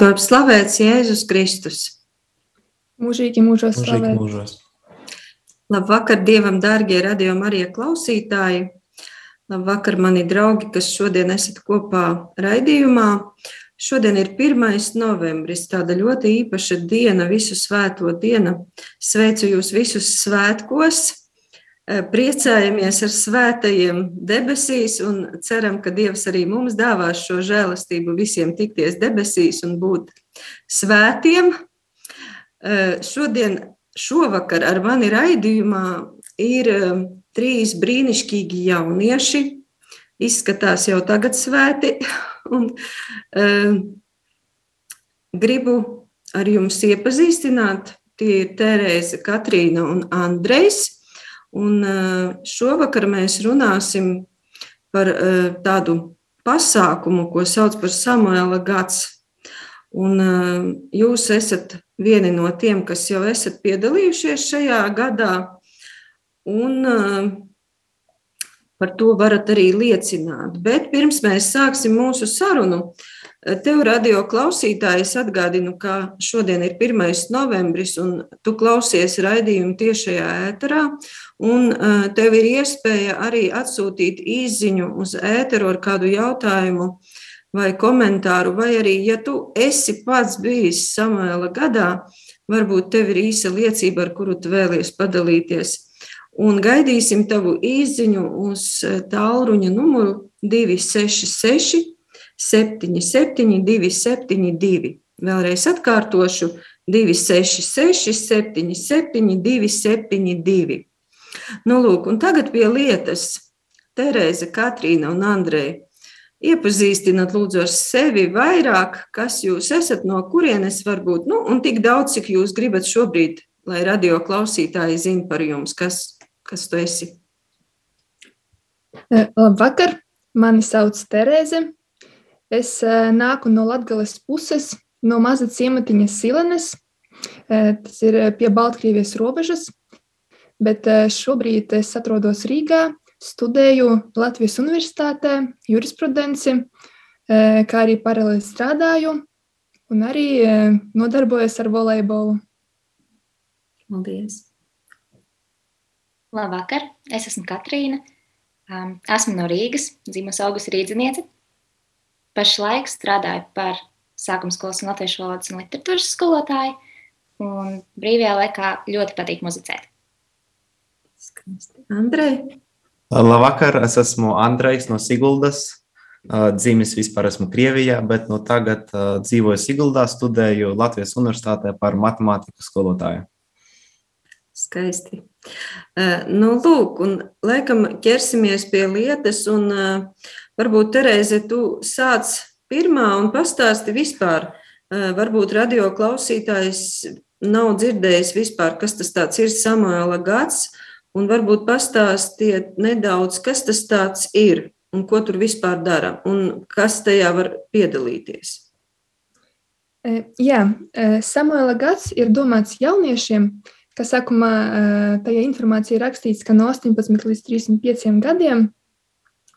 Top slavēts Jēzus Kristus. Mūžīgi mūžos Mūžīgi slavēt. mūžos. Labvakar, Dievam, dārgie radio Marija klausītāji. Labvakar, mani draugi, kas šodien esat kopā raidījumā. Šodien ir 1. novembris, tāda ļoti īpaša diena, visu svēto dienu. Sveicu jūs visus svētkos, priecājamies ar svētajiem debesīs un ceram, ka Dievs arī mums dāvās šo žēlastību visiem tikties debesīs un būt svētiem. Eh, Šodien, šovakar ar mani raidījumā ir eh, trīs brīnišķīgi jaunieši. Izskatās jau tagad svēti. Un, gribu ar jums iepazīstināt. Tie ir Terēza, Katrīna un Andrejs. Un uh, šovakar mēs runāsim par uh, tādu pasākumu, ko sauc par Samuela gads. Un uh, jūs esat vieni no tiem, kas jau esat piedalījušies šajā gadā, un par to varat arī liecināt. Bet pirms mēs sāksim mūsu sarunu, tev, radio klausītājs, atgādinu, ka šodien ir 1. novembris, un tu klausies raidījumu tiešajā ēterā. Un uh, tev ir iespēja arī atsūtīt īsiņu uz ēteru ar kādu jautājumu vai komentāru, vai arī, ja tu esi pats bijis Samuēla gadā, varbūt tev ir īsa liecība, ar kuru tu vēlies padalīties. Un gaidīsim tavu īsiņu uz eh, tālruņa numuru 266, 77, 272. Vēlreiz atkārtošu 266, 77, 272. Nu, lūk, tagad pie lietas. Terēza, Katrīna un Andreja. Iepazīstināt, lūdzu, ar sevi vairāk, kas jūs esat, no kurienes varbūt, nu, un tik daudz, cik jūs gribat šobrīd, lai radio klausītāji zina par jums, kas, kas tu esi. Eh, Labvakar, mani sauc Terēze. Es eh, nāku no Latgales puses, no maza ciematiņa Silenes. Eh, Tas ir pie Baltkrievijas robežas, bet eh, šobrīd es atrodos Rīgā, studēju Latvijas Universitātē jurisprudenci, eh, kā arī paralēli strādāju un arī eh, nodarbojos ar volejbolu. Paldies! Labvakar, es esmu Katrīna. Esmu no Rīgas, dzimusi augusta rīzniece. Pašlaik strādāju par sākuma skolas un latviešu valodas un literatūras skolotāju. Un brīvajā laikā ļoti patīk muzicēt. Skaisti. Andrej, Labvakar, es esmu Andrejs no Siguldas. Uh, Dzimis vispār esmu Krievijā, bet no tagad uh, dzīvoju Siguldā, studēju Latvijas Universitātē par matemātikas skolotāju. skaisti. Nu, lūk, un laikam ķersimies pie lietas, un varbūt, Terēze, tu sāc pirmā un pastāsti vispār. Varbūt radio klausītājs nav dzirdējis vispār, kas tas ir Samuela gads, un varbūt pastāstiet nedaudz, kas tas tāds ir un ko tur vispār dara, un kas tajā var piedalīties. E, Jā, e, Samuela gads ir domāts jauniešiem, kas sākumā e, tajā informācijā ir rakstīts, ka no 18 līdz 35 gadiem,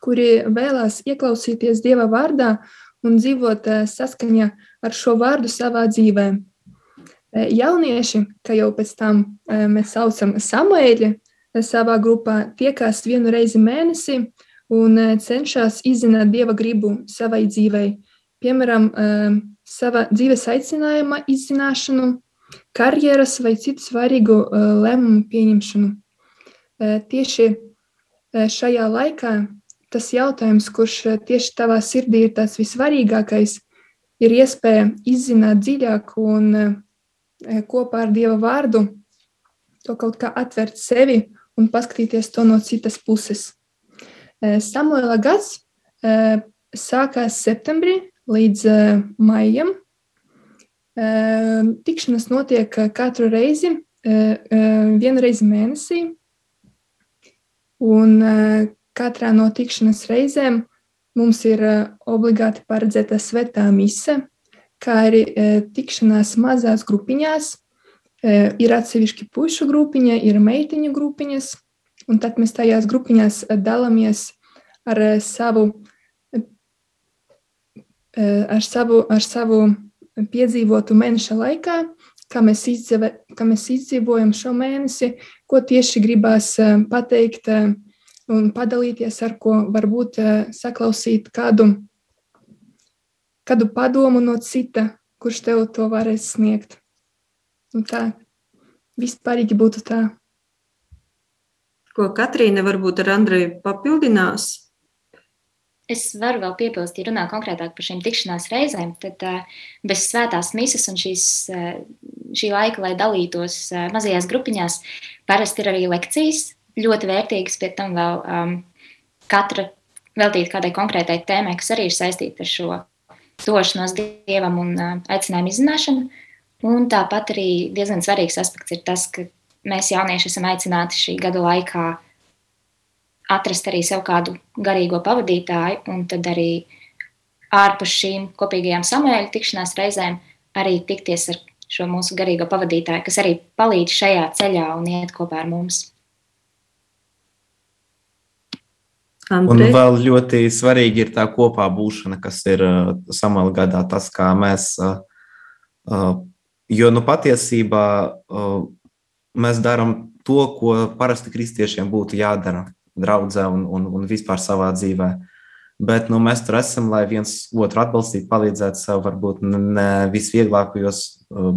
kuri vēlās ieklausīties Dieva vārdā un dzīvot saskaņā ar šo vārdu savā dzīvē. Jaunieši, kā jau pēc tam mēs saucam Samuēļi, savā grupā tiekās vienu reizi mēnesī un e, cenšas izzināt Dieva gribu savai dzīvei. Piemēram, e, sava dzīves aicinājuma izzināšanu, karjeras vai citu svarīgu eh, lēmumu pieņemšanu. Eh, Tieši eh, šajā laikā tas jautājums, kurš eh, tieši tavā sirdī ir tas vissvarīgākais, ir iespēja izzināt dziļāk un eh, eh, kopā ar Dieva vārdu to kaut kā atvert sevi un paskatīties to no citas puses. Eh, Samuela gads eh, sākās septembrī līdz maijam. Tikšanas notiek katru reizi, vienu reizi mēnesī. Un katrā no tikšanas reizēm mums ir obligāti paredzēta svētā mise, kā arī tikšanās mazās grupiņās. Ir atsevišķi pušu grupiņa, ir meitiņu grupiņas, un tad mēs tajās grupiņās dalāmies ar savu, ar savu, ar savu piedzīvotu mēneša laikā, kā mēs, izdzīve, kā mēs izdzīvojam šo mēnesi, ko tieši gribās pateikt un padalīties ar ko varbūt saklausīt kādu, kādu padomu no cita, kurš tev to varēs sniegt. Un tā vispārīgi būtu tā. Ko Katrīna varbūt ar Andreju papildinās? Es varu vēl piebilst, ja runā konkrētāk par šīm tikšanās reizēm, tad uh, bez svētās misijas un šīs, uh, šī laika, lai dalītos uh, mazajās grupiņās, parasti ir arī lekcijas, ļoti vērtīgas, pie tam vēl um, katra veltīt kādai konkrētai tēmai, kas arī ir saistīta ar šo došanos dievam un uh, aicinājumu izzināšanu. Un tāpat arī diezgan svarīgs aspekts ir tas, ka mēs jaunieši esam aicināti šī gada laikā atrast arī sev kādu garīgo pavadītāju, un tad arī ārpus šīm kopīgajām samēļu tikšanās reizēm arī tikties ar šo mūsu garīgo pavadītāju, kas arī palīdz šajā ceļā un iet kopā ar mums. Andrei? Un vēl ļoti svarīgi ir tā kopā būšana, kas ir uh, samala gadā. Tas, kā mēs, uh, uh, jo nu patiesībā mēs darām to, ko parasti kristiešiem būtu jādara draudzē un, un, un vispār savā dzīvē. Bet nu, mēs tur esam, lai viens otru atbalstītu, palīdzētu sev varbūt ne visvieglākajos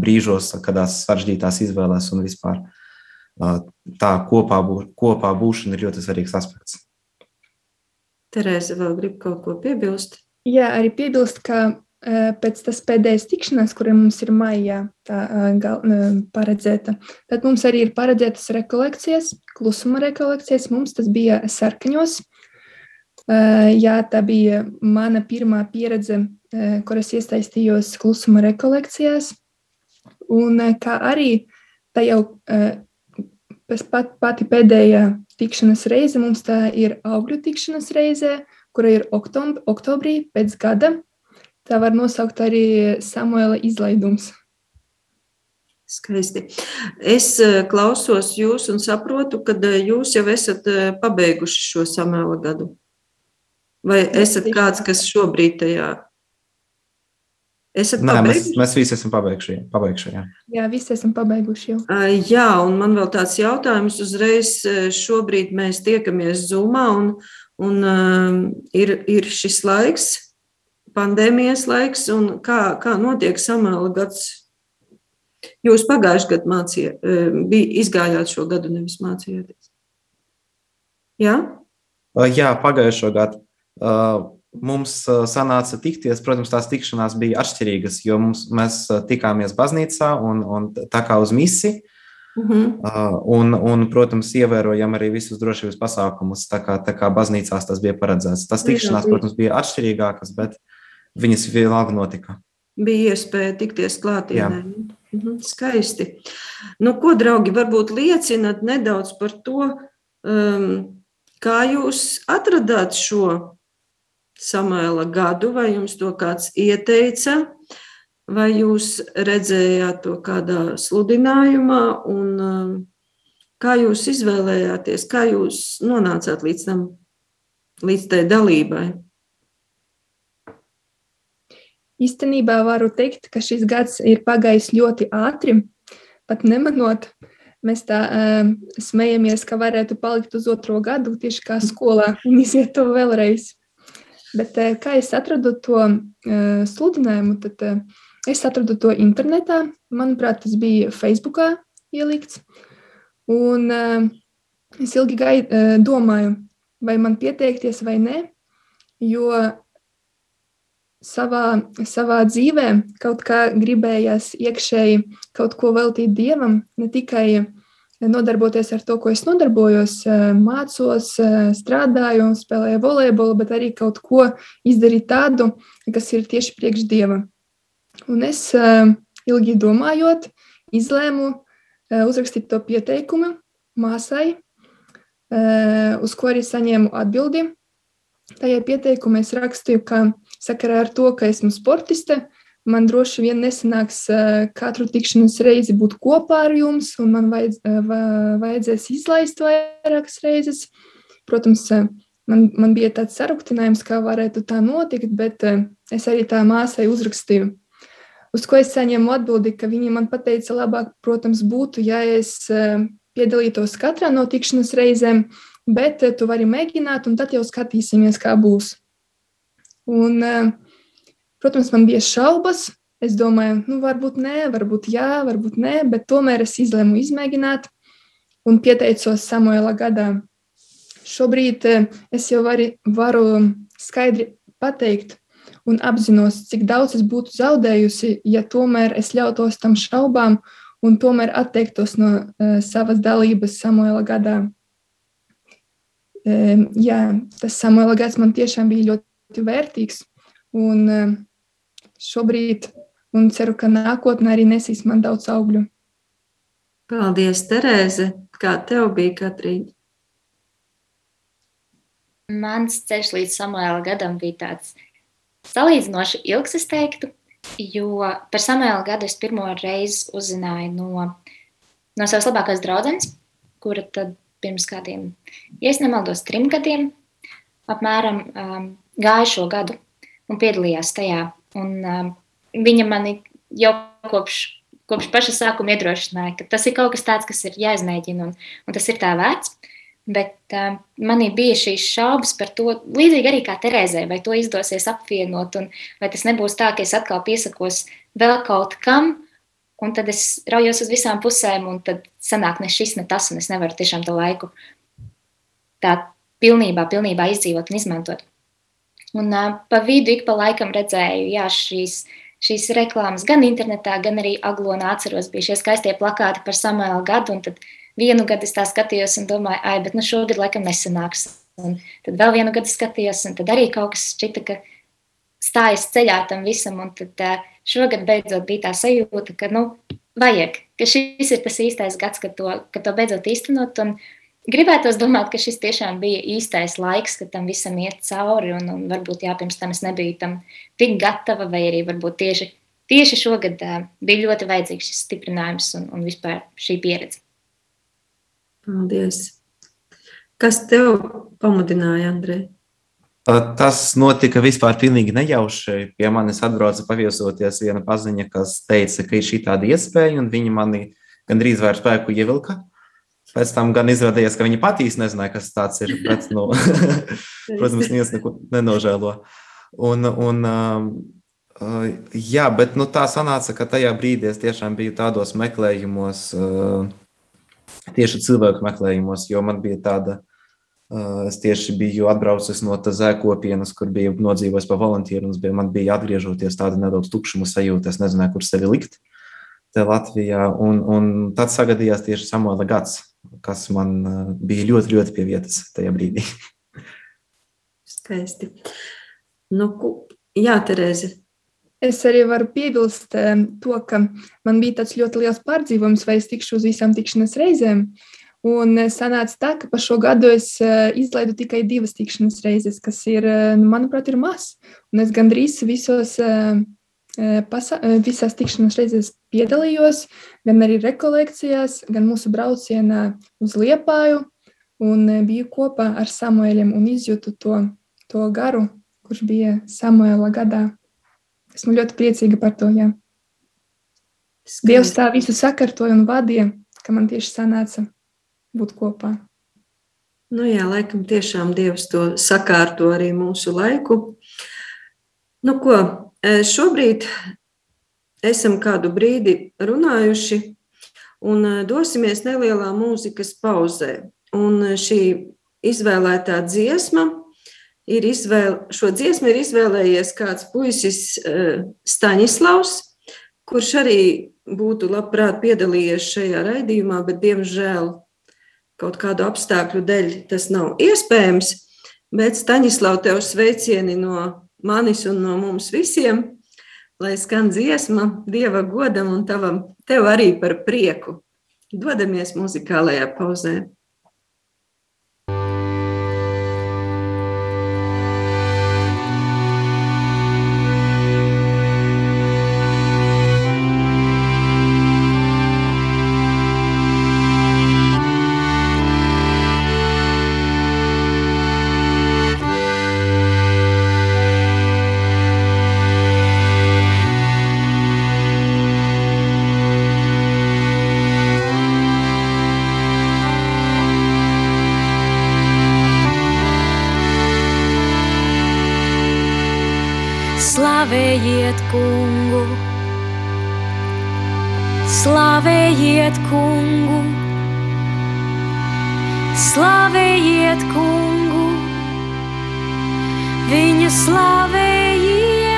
brīžos, kādās sarežģītās izvēlēs un vispār. Tā kopā, bū, kopā būšana ir ļoti svarīgs aspekts. Terēza vēl grib kaut ko piebilst. Jā, arī piebilst, ka pēc tas pēdējais tikšanās, kura mums ir maijā tā, uh, gal, uh, paredzēta, tad mums arī ir paredzētas rekolekcijas, klusuma rekolekcijas. Mums tas bija sarkaņos. Jā, tā bija mana pirmā pieredze, uh, kuras iesaistījos klusuma rekolekcijās. Un kā arī tā jau pat, pati pēdējā tikšanās reize mums tā ir augļu tikšanās reize, kura ir oktob oktobrī pēc gada. Tā var nosaukt arī Samuela izlaidums. Skaisti. Es eh, klausos jūs un saprotu, ka eh, jūs jau esat eh, pabeiguši šo samēla gadu. Vai esat kāds, kas šobrīd tajā Esat Nē, pabeiguši? mēs, mēs visi esam pabeiguši. pabeiguši jā. jā, visi esam pabeiguši jau. Jā, un man vēl tāds jautājums uzreiz. Šobrīd mēs tiekamies Zoomā, un, un ir, ir šis laiks, pandēmijas laiks, un kā, kā notiek samēla gads. Jūs pagājušajā gadā mācījāt, bija izgājāt šo gadu, nevis mācījāties. Jā? Jā, pagājušo gadu. Uh, mums sanāca tikties. Protams, tās tikšanās bija atšķirīgas, jo mums, mēs tikāmies baznīcā un, un tā kā uz misiju. Uh -huh. uh, un, un, protams, ievērojam arī visus drošības pasākumus. Tā kā, tā kā baznīcās tas bija paredzēts. Tas tikšanās, protams, bija atšķirīgākas, bet viņas vienalga notika. Bija iespēja tikties klātienē. -huh. Skaisti. Nu, ko, draugi, varbūt liecināt nedaudz par to, um, kā jūs atradāt šo Samuēla gadu, vai jums to kāds ieteica, vai jūs redzējāt to kādā sludinājumā, un um, kā jūs izvēlējāties, kā jūs nonācāt līdz tam, līdz tai dalībai? Īstenībā varu teikt, ka šis gads ir pagājis ļoti ātri, pat nemanot. Mēs tā um, smejamies, ka varētu palikt uz otro gadu tieši kā skolā un iziet to vēlreiz. Bet eh, kā es atradu to uh, sludinājumu, tad uh, es atradu to internetā. Manuprāt, tas bija Facebookā ielikts. Un uh, es ilgi gai, uh, domāju, vai man pieteikties vai nē, jo savā, savā dzīvē kaut kā gribējās iekšēji kaut ko veltīt dievam, ne tikai nodarboties ar to, ko es nodarbojos, mācos, strādāju, spēlēju volejbolu, bet arī kaut ko izdarīt tādu, kas ir tieši priekš dieva. Un es ilgi domājot, izlēmu uzrakstīt to pieteikumu māsai, uz ko arī saņēmu atbildi. Tajā pieteikumā es rakstīju, ka sakarā ar to, ka esmu sportiste, man droši vien nesanāks katru tikšanos reizi būt kopā ar jums, un man vajadz, vajadzēs izlaist vairākas reizes. Protams, man, man bija tāds saruktinājums, kā varētu tā notikt, bet es arī tā māsai uzrakstīju. Uz ko es saņēmu atbildi, ka viņi man teica, labāk, protams, būtu, ja es piedalītos katrā no tikšanās reizēm, bet eh, tu vari mēģināt, un tad jau skatīsimies, kā būs. Un, eh, protams, man bija šaubas. Es domāju, nu, varbūt nē, varbūt jā, varbūt nē, bet tomēr es izlēmu izmēģināt un pieteicos Samuela gadā. Šobrīd eh, es jau varu, varu skaidri pateikt un apzinos, cik daudz es būtu zaudējusi, ja tomēr es ļautos tam šaubām un tomēr atteiktos no uh, savas dalības Samuela gadā jā, tas Samuela gads man tiešām bija ļoti vērtīgs. Un šobrīd, un ceru, ka nākotnē arī nesīs man daudz augļu. Paldies, Terēze! Kā tev bija, Katrīna? Mans ceļš līdz Samuēla gadam bija tāds salīdzinoši ilgs, es teiktu, jo par Samuēla gadu es pirmo reizi uzzināju no, no savas labākās draudzenes, kura tad pirms kādiem, ja nemaldos, trim gadiem, apmēram um, gāja šo gadu un piedalījās tajā. Un, um, viņa mani jau kopš, kopš paša sākuma iedrošināja, ka tas ir kaut kas tāds, kas ir jāizmēģina un, un tas ir tā vērts. Bet um, manī bija šīs šaubas par to, līdzīgi arī kā Terēzē, vai to izdosies apvienot, un vai tas nebūs tā, ka es atkal piesakos vēl kaut kam, Un tad es raujos uz visām pusēm, un tad sanāk ne šis, ne tas, un es nevaru tiešām to laiku tā pilnībā, pilnībā izdzīvot un izmantot. Un pa vidu ik pa laikam redzēju, jā, šīs, šīs reklāmas gan internetā, gan arī aglonā atceros, bija šie skaistie plakāti par Samuēlu gadu, un tad vienu gadu es tā skatījos un domāju, ai, bet nu šogad laikam nesanāks. Un tad vēl vienu gadu skatījos, un tad arī kaut kas šķita, ka stājas ceļā tam visam, un tad šogad beidzot bija tā sajūta, ka nu, vajag, ka šis ir tas īstais gads, kad to, kad to beidzot īstenot. Un gribētos domāt, ka šis tiešām bija īstais laiks, kad tam visam iet cauri. Un, un varbūt jā, pirms tam es nebiju tam tik gatava, vai arī varbūt tieši, tieši šogad uh, bija ļoti vajadzīgs šis stiprinājums un, un vispār šī pieredze. Paldies! Kas tev pamudināja, Andrej? Tas notika vispār pilnīgi nejauši. Pie manis atbrauca paviesoties viena paziņa, kas teica, ka ir šī tāda iespēja, un viņi mani gandrīz vairs spēku ievilka. Pēc tam gan izrādījās, ka viņi patīs nezināja, kas tas ir. Bet, nu, protams, neviens neko nenožēlo. Un, un, jā, bet nu, tā sanāca, ka tajā brīdī es tiešām biju tādos meklējumos, tieši cilvēku meklējumos, jo man bija tāda Es tieši biju atbraucis no zēkopienas, kur biju nodzīvojis pa volunteeru. Bija, man bija atgriežoties tāda nedaudz tukšuma sajūta. Es nezināju, kur sevi likt te Latvijā. Un, un tad sagadījās tieši Samuela gads, kas man bija ļoti, ļoti pie vietas tajā brīdī. Skaisti. Nu, jā, Terēze. Es arī varu piebilst to, ka man bija tāds ļoti liels pārdzīvojums, vai es tikšu uz visām tikšanās reizēm. Uh, Un sanāca tā, ka par šo gadu es izlaidu tikai divas tikšanās reizes, kas ir, nu, manuprāt, ir maz. Un es gandrīz visos, pasa, visās tikšanās reizēs piedalījos, gan arī rekolekcijās, gan mūsu braucienā uz Liepāju. Un biju kopā ar Samuēļiem un izjūtu to, to garu, kurš bija Samuēla gadā. Esmu ļoti priecīga par to. Jā. Dievs tā visu sakārtoja un vadīja, ka man tieši sanāca būt kopā. Nu jā, laikam tiešām Dievs to sakārto arī mūsu laiku. Nu ko, šobrīd esam kādu brīdi runājuši un dosimies nelielā mūzikas pauzē. Un šī izvēlētā dziesma ir izvēle, šo dziesmu ir izvēlējies kāds puisis Staņislavs, kurš arī būtu labprāt piedalījies šajā raidījumā, bet diemžēl kaut kādu apstākļu dēļ tas nav iespējams. Bet Staņislau, tev sveicieni no manis un no mums visiem, lai skan dziesma Dieva godam un tavam, tev arī par prieku. Dodamies muzikālajā pauzē. Viņu slavējiet,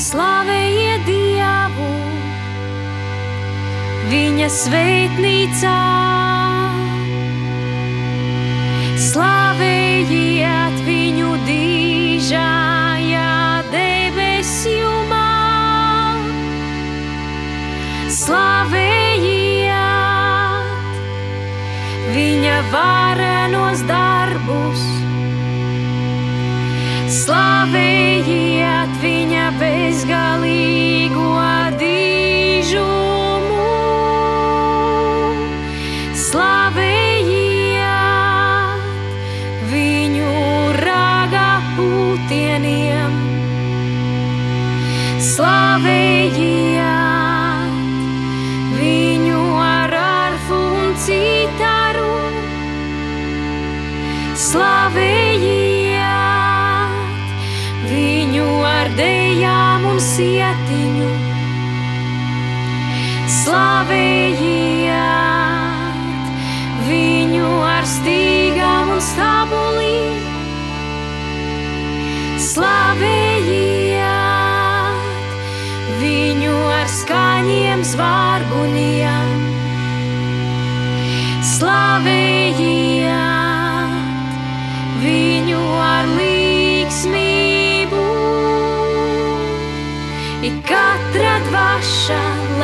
slavējiet Dievu, viņa sveitnīcā. Slavējiet viņu dīžājā debesjumā. Slavējiet viņa varenos darbus. Slavējiet viņa bezgalīgo sietiņu. Slavējiet viņu ar stīgām un stabulīm. Slavējiet viņu ar skaņiem zvārguļiem. Slavējiet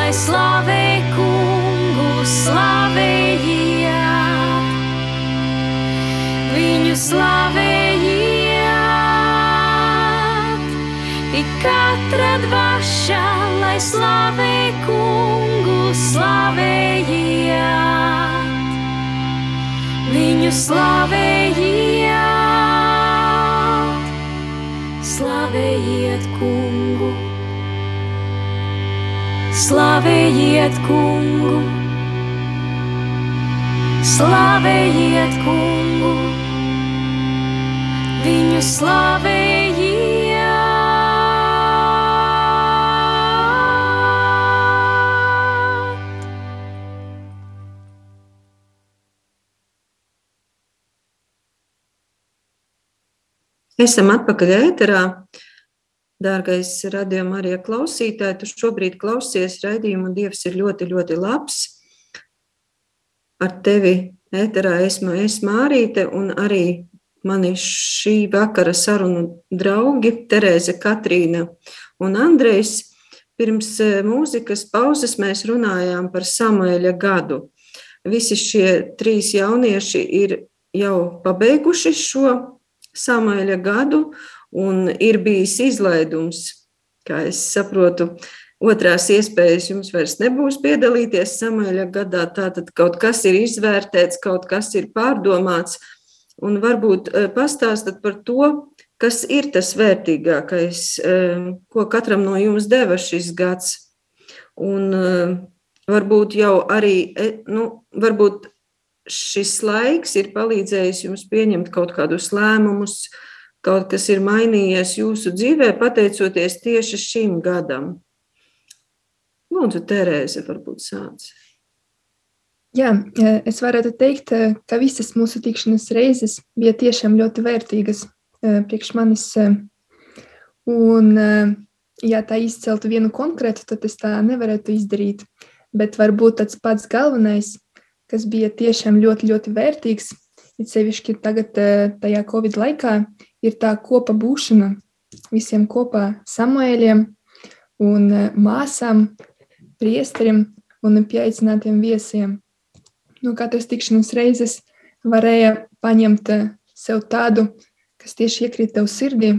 lai slavē kungu, slavējiet viņu slavējiet. Ik katra dvaša, lai slavē kungu, slavējiet. Viņu slavējiet, slavējiet kungu, slavējiet kungu, slavējiet kungu viņu slavējāt. Esam atpakaļ ēterā. Dārgais radījuma arī klausītāji, tu šobrīd klausies raidījumu, un Dievs ir ļoti, ļoti labs. Ar tevi ēterā esmu es Mārīte, un arī mani šī vakara sarunu draugi Terēze, Katrīna un Andrejs. Pirms eh, mūzikas pauzes mēs runājām par Samuēļa gadu. Visi šie trīs jaunieši ir jau pabeiguši šo Samuēļa gadu, un ir bijis izlaidums, kā es saprotu, otrās iespējas jums vairs nebūs piedalīties Samuēļa gadā. Tātad kaut kas ir izvērtēts, kaut kas ir pārdomāts, un varbūt eh, pastāstat par to, kas ir tas vērtīgākais, eh, ko katram no jums deva šis gads. Un eh, varbūt jau arī, nu, varbūt šis laiks ir palīdzējis jums pieņemt kaut kādus lēmumus, kaut kas ir mainījies jūsu dzīvē, pateicoties tieši šim gadam. Lūdzu, Terēze, varbūt sāc. Jā, es varētu teikt, ka visas mūsu tikšanās reizes bija tiešām ļoti vērtīgas priekš manis. Un, ja tā izceltu vienu konkrētu, tad es tā nevarētu izdarīt. Bet varbūt tāds pats galvenais, kas bija tiešām ļoti, ļoti vērtīgs, ir sevišķi tagad, tajā Covid laikā, ir tā kopa būšana visiem kopā Samuēļiem un māsām, priesterim un pieaicinātiem viesiem no katras tikšanās reizes varēja paņemt eh, sev tādu, kas tieši iekrīt tev sirdī,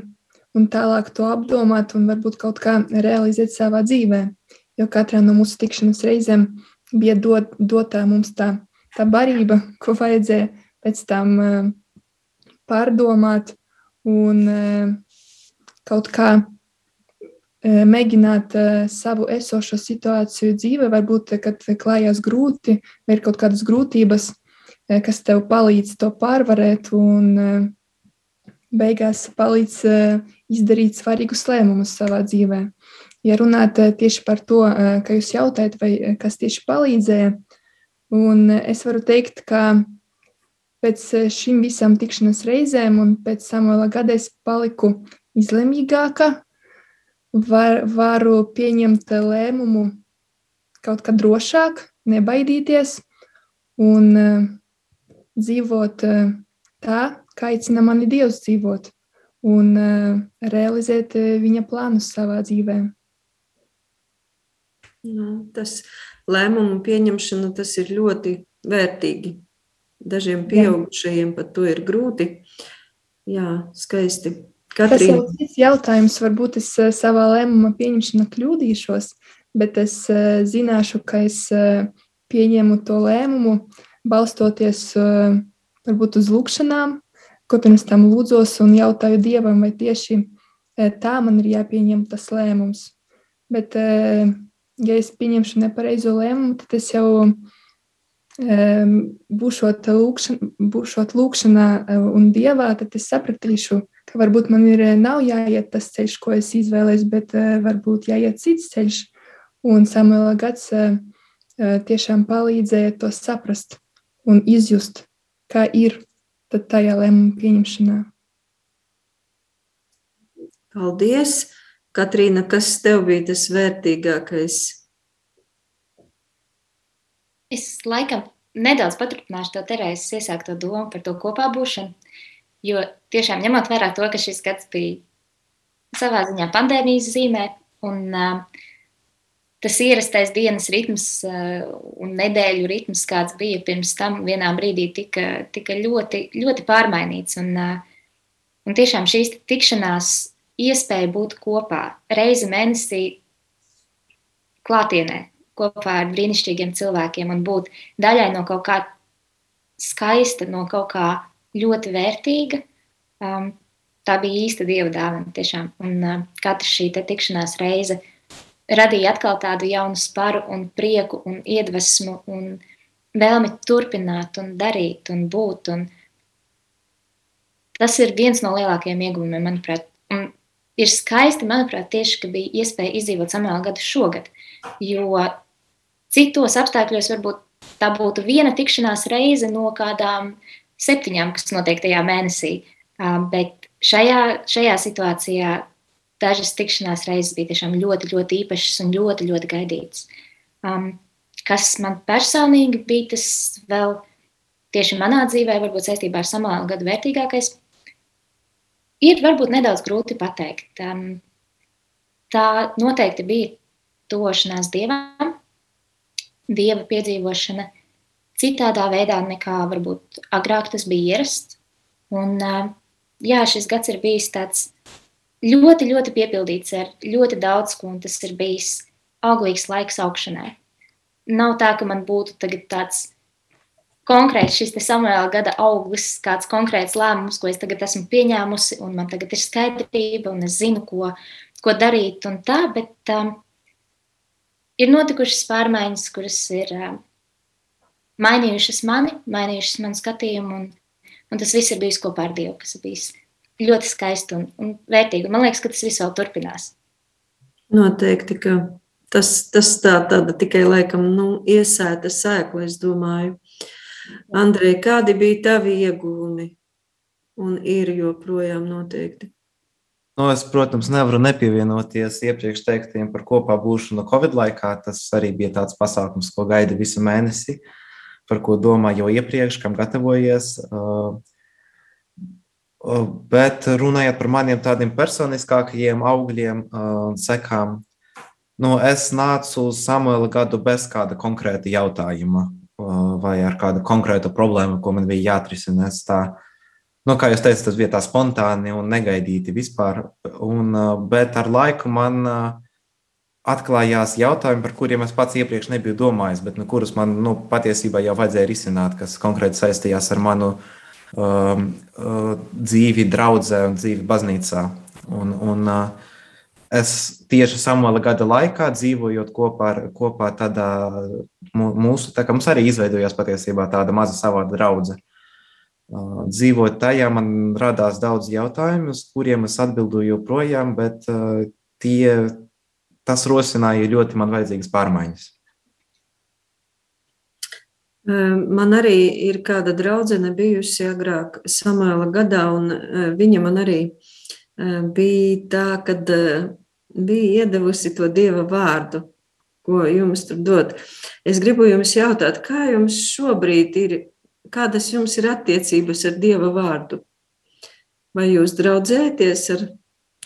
un tālāk to apdomāt un varbūt kaut kā realizēt savā dzīvē. Jo katrā no mūsu tikšanās reizēm bija dot, dotā mums tā, tā barība, ko vajadzēja pēc tam uh, pārdomāt un uh, kaut kā uh, mēģināt savu esošo situāciju dzīvē, varbūt, kad klājās grūti, vai ir kaut kādas grūtības, kas tev palīdz to pārvarēt un beigās palīdz izdarīt svarīgus lēmumus savā dzīvē. Ja runāt tieši par to, ka jūs jautājat, vai kas tieši palīdzēja, un es varu teikt, ka pēc šīm visām tikšanās reizēm un pēc Samuela gada es paliku izlemīgāka, var, varu pieņemt lēmumu kaut kā drošāk, nebaidīties un uh, dzīvot uh, tā, kā aicina mani Dievs dzīvot, un uh, realizēt viņa plānus savā dzīvē. Nu, tas lēmumu pieņemšana tas ir ļoti vērtīgi. Dažiem pieaugušajiem pat to ir grūti. Jā, skaisti. Katrīna. Tas ir cits jautājums. Varbūt es savā lēmuma pieņemšanā kļūdīšos, bet es zināšu, ka es pieņēmu to lēmumu balstoties varbūt uz lūkšanām, ko pirms tam lūdzos un jautāju Dievam, vai tieši tā man ir jāpieņem tas lēmums. Bet, ja es pieņemšu nepareizo lēmumu, tad es jau būšot, lūkšana, būšot lūkšanā un Dievā, tad es sapratīšu, ka varbūt man ir nav jāiet tas ceļš, ko es izvēlējos, bet varbūt jāiet cits ceļš. Un Samuela gads tiešām palīdzēja to saprast un izjust, kā ir tajā lēmuma pieņemšanā. Paldies! Katrīna, kas tev bija tas vērtīgākais? Es laikam nedaudz paturpināšu to Terēzes iesākto domu par to kopā būšanu, jo tiešām ņemot vērā to, ka šis gads bija savā ziņā pandēmijas zīmē, un uh, tas ierastais dienas ritms uh, un nedēļu ritms, kāds bija pirms tam, vienā brīdī tika, tika ļoti, ļoti pārmainīts. Un, uh, un tiešām šīs tikšanās iespēja būt kopā reizi mēnesī klātienē, kopā ar brīnišķīgiem cilvēkiem un būt daļai no kaut kā skaista, no kaut kā ļoti vērtīga. Um, tā bija īsta dieva dāvana tiešām. Un uh, katra šī tikšanās reize radīja atkal tādu jaunu sparu un prieku un iedvesmu un vēlmi turpināt un darīt un būt. Un tas ir viens no lielākajiem ieguvumiem, manuprāt. Un ir skaisti, manuprāt, tieši, ka bija iespēja izdzīvot samēlu gadu šogad, jo citos apstākļos varbūt tā būtu viena tikšanās reize no kādām septiņām, kas notiek tajā mēnesī. Bet šajā, šajā situācijā dažas tikšanās reizes bija tiešām ļoti, ļoti īpašas un ļoti, ļoti gaidītas. Um, kas man personīgi bija tas vēl tieši manā dzīvē, varbūt saistībā ar samālu gadu vērtīgākais, ir varbūt nedaudz grūti pateikt. Um, tā noteikti bija tošanās dievam, dieva piedzīvošana citādā veidā nekā varbūt agrāk tas bija ierasts. Un, uh, jā, šis gads ir bijis tāds ļoti, ļoti piepildīts ar ļoti daudz ko, un tas ir bijis auglīgs laiks augšanai. Nav tā, ka man būtu tāds konkrēts šis samuēlā gada auglis, kāds konkrēts lēmums, ko es tagad esmu pieņēmusi, un man tagad ir skaidrība, un es zinu, ko, ko darīt, un tā, bet um, ir notikušas pārmaiņas, kuras ir um, mainījušas mani, mainījušas manu skatījumu, un, un tas viss ir bijis kopā ar Dievu, kas ir bijis ļoti skaisti un, un vērtīgi. Man liekas, ka tas viss vēl turpinās. Noteikti, ka tas, tas tā, tāda tikai laikam nu, iesēta sēkla, es domāju. Andrej, kādi bija tavi iegūmi un ir joprojām noteikti? Nu, es, protams, nevaru nepievienoties iepriekš teiktiem par kopā būšanu Covid laikā. Tas arī bija tāds pasākums, ko gaida visu mēnesi, par ko domā jau iepriekš, kam gatavojies. Uh, uh, bet runājot par maniem tādiem personiskākajiem augļiem, uh, sekām, nu, es nācu uz Samuela gadu bez kāda konkrēta jautājuma vai ar kādu konkrētu problēmu, ko man bija jāatrisina. Es tā nu, kā jūs teicat, tas bija tā spontāni un negaidīti vispār. Un, bet ar laiku man atklājās jautājumi, par kuriem es pats iepriekš nebiju domājis, bet nu, kurus man nu, patiesībā jau vajadzēja risināt, kas konkrēti saistījās ar manu um, uh, dzīvi, draudzē un dzīvi baznīcā. Un, un, uh, es tieši Samuela gada laikā dzīvojot kopā ar kopā tādā mūsu, tā kā mums arī izveidojās patiesībā tāda maza savāda draudzene dzīvot tajā, man radās daudz jautājumu, uz kuriem es atbildu joprojām, bet tie, tas rosināja ļoti man vajadzīgas pārmaiņas. Man arī ir kāda draudzene bijusi agrāk Samuela gadā, un viņa man arī bija tā, ka bija iedevusi to Dieva vārdu, ko jums tur dod. Es gribu jums jautāt, kā jums šobrīd ir kādas jums ir attiecības ar Dieva vārdu? Vai jūs draudzēties ar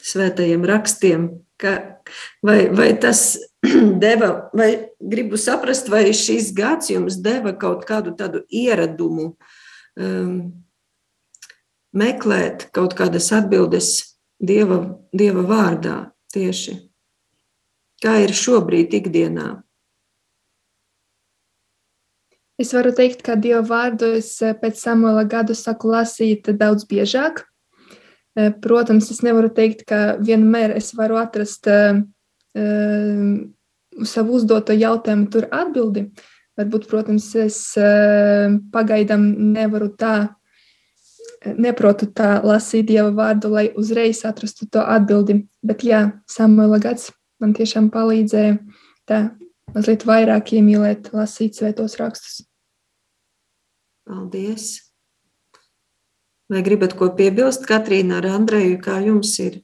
svētajiem rakstiem? Ka, vai, vai tas deva, vai gribu saprast, vai šis gads jums deva kaut kādu tādu ieradumu um, meklēt kaut kādas atbildes Dieva, Dieva vārdā tieši? Kā ir šobrīd ikdienā? Es varu teikt, ka Dieva vārdu es eh, pēc Samuela gadu saku lasīt daudz biežāk. Eh, protams, es nevaru teikt, ka vienmēr es varu atrast uh, savu uzdoto jautājumu tur atbildi. Varbūt, protams, es uh, pagaidām nevaru tā, neprotu tā lasīt Dieva vārdu, lai uzreiz atrastu to atbildi. Bet jā, Samuela gads man tiešām palīdzēja tā mazliet vairāk iemīlēt, lasīt svētos rakstus. Paldies! Vai gribat ko piebilst, Katrīna, ar Andreju, kā jums ir?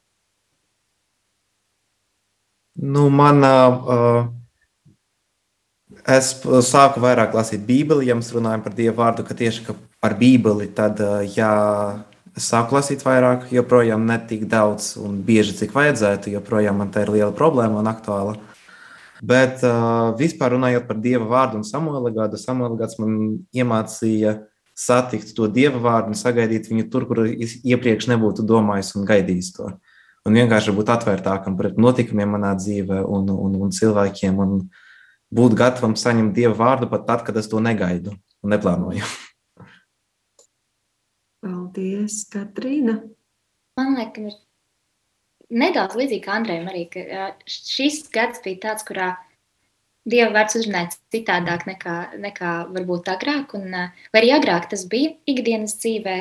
Nu, man, uh, es sāku vairāk lasīt Bībeli, ja mēs runājam par Dievu vārdu, ka tieši ka par Bībeli, tad, uh, jā, es sāku lasīt vairāk, joprojām ne tik daudz un bieži, cik vajadzētu, joprojām man tā ir liela problēma un aktuāla. Bet uh, vispār runājot par Dieva vārdu un Samuela gadu, Samuela gads man iemācīja satikt to Dieva vārdu un sagaidīt viņu tur, kur iepriekš nebūtu domājis un gaidījis to. Un vienkārši būt atvērtākam pret notikumiem manā dzīvē un, un, un cilvēkiem un būt gatavam saņemt Dieva vārdu pat tad, kad es to negaidu un neplānoju. Paldies, Katrīna! Man liekas, ir nedaudz līdzīgi kā Andrejam arī, ka šis gads bija tāds, kurā Dieva vārds uzrunāja citādāk nekā, nekā varbūt agrāk, un vai arī agrāk tas bija ikdienas dzīvē,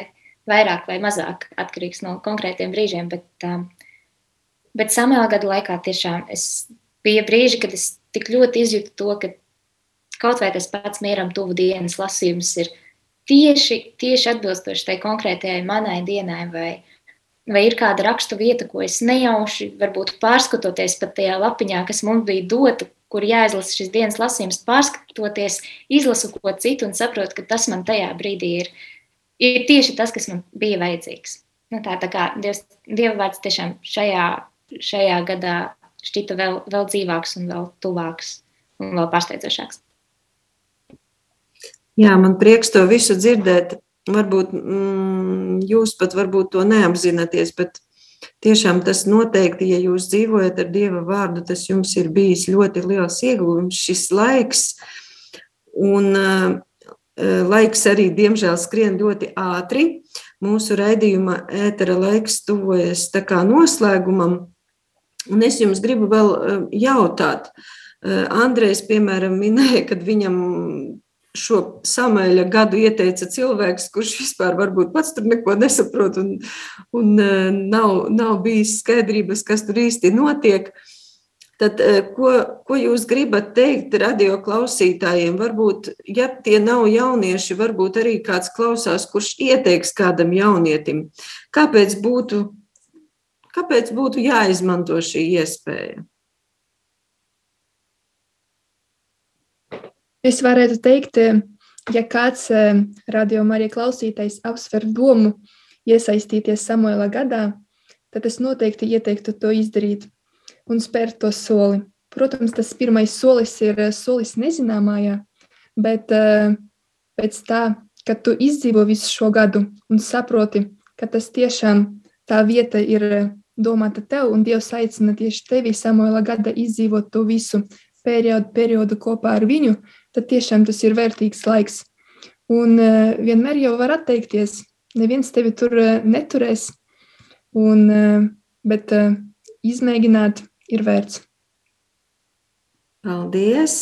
vairāk vai mazāk atkarīgs no konkrētiem brīžiem, bet, bet samēlā gada laikā tiešām es bija brīži, kad es tik ļoti izjūtu to, ka kaut vai tas pats mieram tuvu dienas lasījums ir tieši, tieši atbilstoši tai konkrētajai manai dienai vai, vai ir kāda rakstu vieta, ko es nejauši, varbūt pārskatoties pat tajā lapiņā, kas mums bija dota, kur jāizlasa šis dienas lasījums, pārskatoties, izlasu ko citu un saprotu, ka tas man tajā brīdī ir, ir tieši tas, kas man bija vajadzīgs. Nu, tā, tā kā Dievs, Dieva vārds tiešām šajā, šajā gadā šķita vēl, vēl dzīvāks un vēl tuvāks un vēl pārsteidzošāks. Jā, man prieks to visu dzirdēt varbūt mm, jūs pat varbūt to neapzināties, bet tiešām tas noteikti, ja jūs dzīvojat ar Dieva vārdu, tas jums ir bijis ļoti liels ieguvums šis laiks. Un uh, laiks arī, diemžēl, skrien ļoti ātri. Mūsu raidījuma ētera laiks tuvojas tā kā noslēgumam. Un es jums gribu vēl jautāt, Andrejs, piemēram, minēja, kad viņam šo samēļa gadu ieteica cilvēks, kurš vispār varbūt pats tur neko nesaprot un, un e, nav, nav bijis skaidrības, kas tur īsti notiek. Tad, eh, ko, ko jūs gribat teikt radio klausītājiem? Varbūt, ja tie nav jaunieši, varbūt arī kāds klausās, kurš ieteiks kādam jaunietim. Kāpēc būtu, kāpēc būtu jāizmanto šī iespēja? Es varētu teikt, ja kāds eh, radiokamā arī klausītājs apsver domu iesaistīties Samuela gadā, tad es noteikti ieteiktu to izdarīt un spērt to soli. Protams, tas pirmais solis ir eh, solis nezināmajā, bet uh, pēc tā, kad tu izdzīvo visu šo gadu un saproti, ka tas tiešām tā vieta ir eh, domāta tev, un Dievs aicina tieši tevi Samuela gada izdzīvot to visu periodu, periodu kopā ar viņu, tad tiešām tas ir vērtīgs laiks. Un uh, vienmēr jau var atteikties, neviens tevi tur uh, neturēs, un, uh, bet uh, izmēģināt ir vērts. Paldies!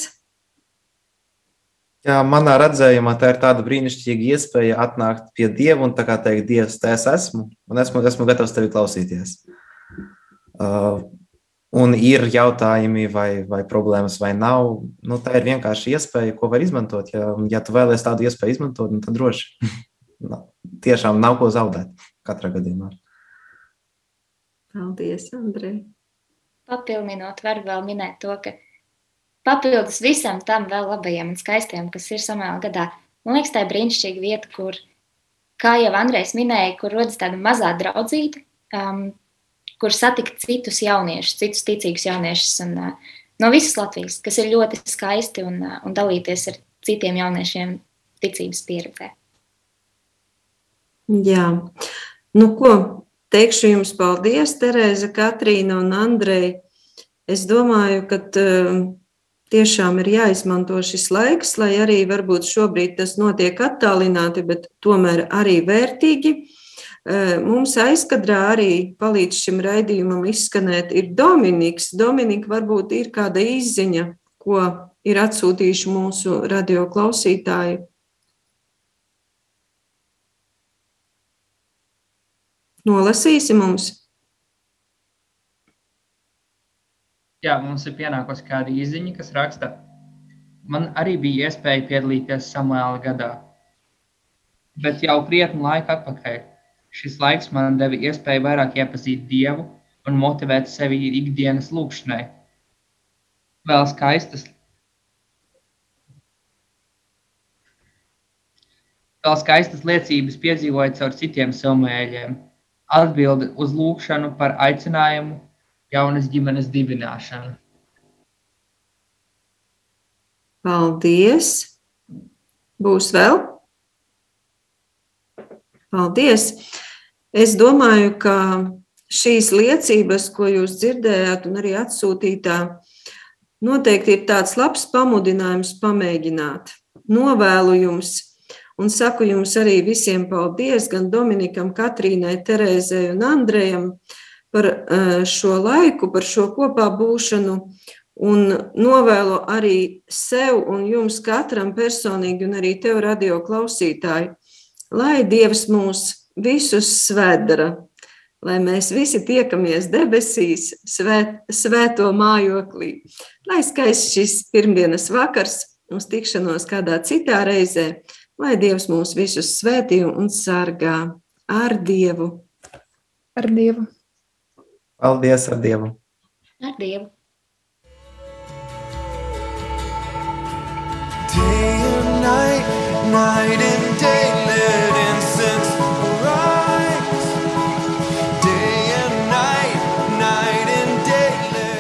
Jā, manā redzējumā tā ir tāda brīnišķīga iespēja atnākt pie Dieva un teikt, Dievs, te es esmu, un esmu, esmu gatavs tevi klausīties. Uh, un ir jautājumi, vai, vai problēmas, vai nav. Nu, tā ir vienkārši iespēja, ko var izmantot. Ja, ja tu vēlēsies tādu iespēju izmantot, nu, tad droši. Tiešām nav ko zaudēt katrā gadījumā. Paldies, Andrej! papildinot, var vēl minēt to, ka papildus visam tam vēl labajam un skaistiem, kas ir samēl gadā, man liekas, tā ir brīnišķīga vieta, kur, kā jau Andrejs minēja, kur rodas tāda mazā draudzīta, um, kur satikt citus jauniešus, citus ticīgus jauniešus un, no visas Latvijas, kas ir ļoti skaisti un, un dalīties ar citiem jauniešiem ticības pieredzē. Jā, nu ko, Teikšu jums paldies, Terēza, Katrīna un Andreja. Es domāju, ka tiešām ir jāizmanto šis laiks, lai arī varbūt šobrīd tas notiek attālināti, bet tomēr arī vērtīgi. Uh, mums aizkadrā arī palīdz šim raidījumam izskanēt ir Dominiks. Dominika, varbūt ir kāda izziņa, ko ir atsūtījuši mūsu radio klausītāji. Nolasīsi mums? Jā, mums ir pienākusi kāda izziņa, kas raksta, man arī bija iespēja piedalīties Samuēla gadā. Bet jau krietni laika atpakaļ. Šis laiks man deva iespēju vairāk iepazīt Dievu un motivēt sevi ikdienas lūkšanai. Vēl skaistas, vēl skaistas liecības piedzīvoju caur citiem silmēļiem Atbilde uz lūgšanu par aicinājumu jaunas ģimenes dibināšanu. Paldies! Būs vēl? Paldies! Es domāju, ka šīs liecības, ko jūs dzirdējāt, un arī atsūtītā, noteikti ir tāds labs pamudinājums pamēģināt. Novēlu jums Un saku jums arī visiem paldies, gan Dominikam, Katrīnai, Terēzei un Andrejam par eh, šo laiku, par šo kopā būšanu. Un novēlu arī sev un jums katram personīgi, un arī tev, radio klausītāji, lai Dievs mūs visus svētdara, lai mēs visi tiekamies debesīs, svēt, svēto mājoklī. Lai skaists šis pirmdienas vakars, uz tikšanos kādā citā reizē, lai Dievs mūs visus svētī un sargā ar Dievu. Ar Dievu. Paldies ar Dievu. Ar Dievu. Day and night, night and day,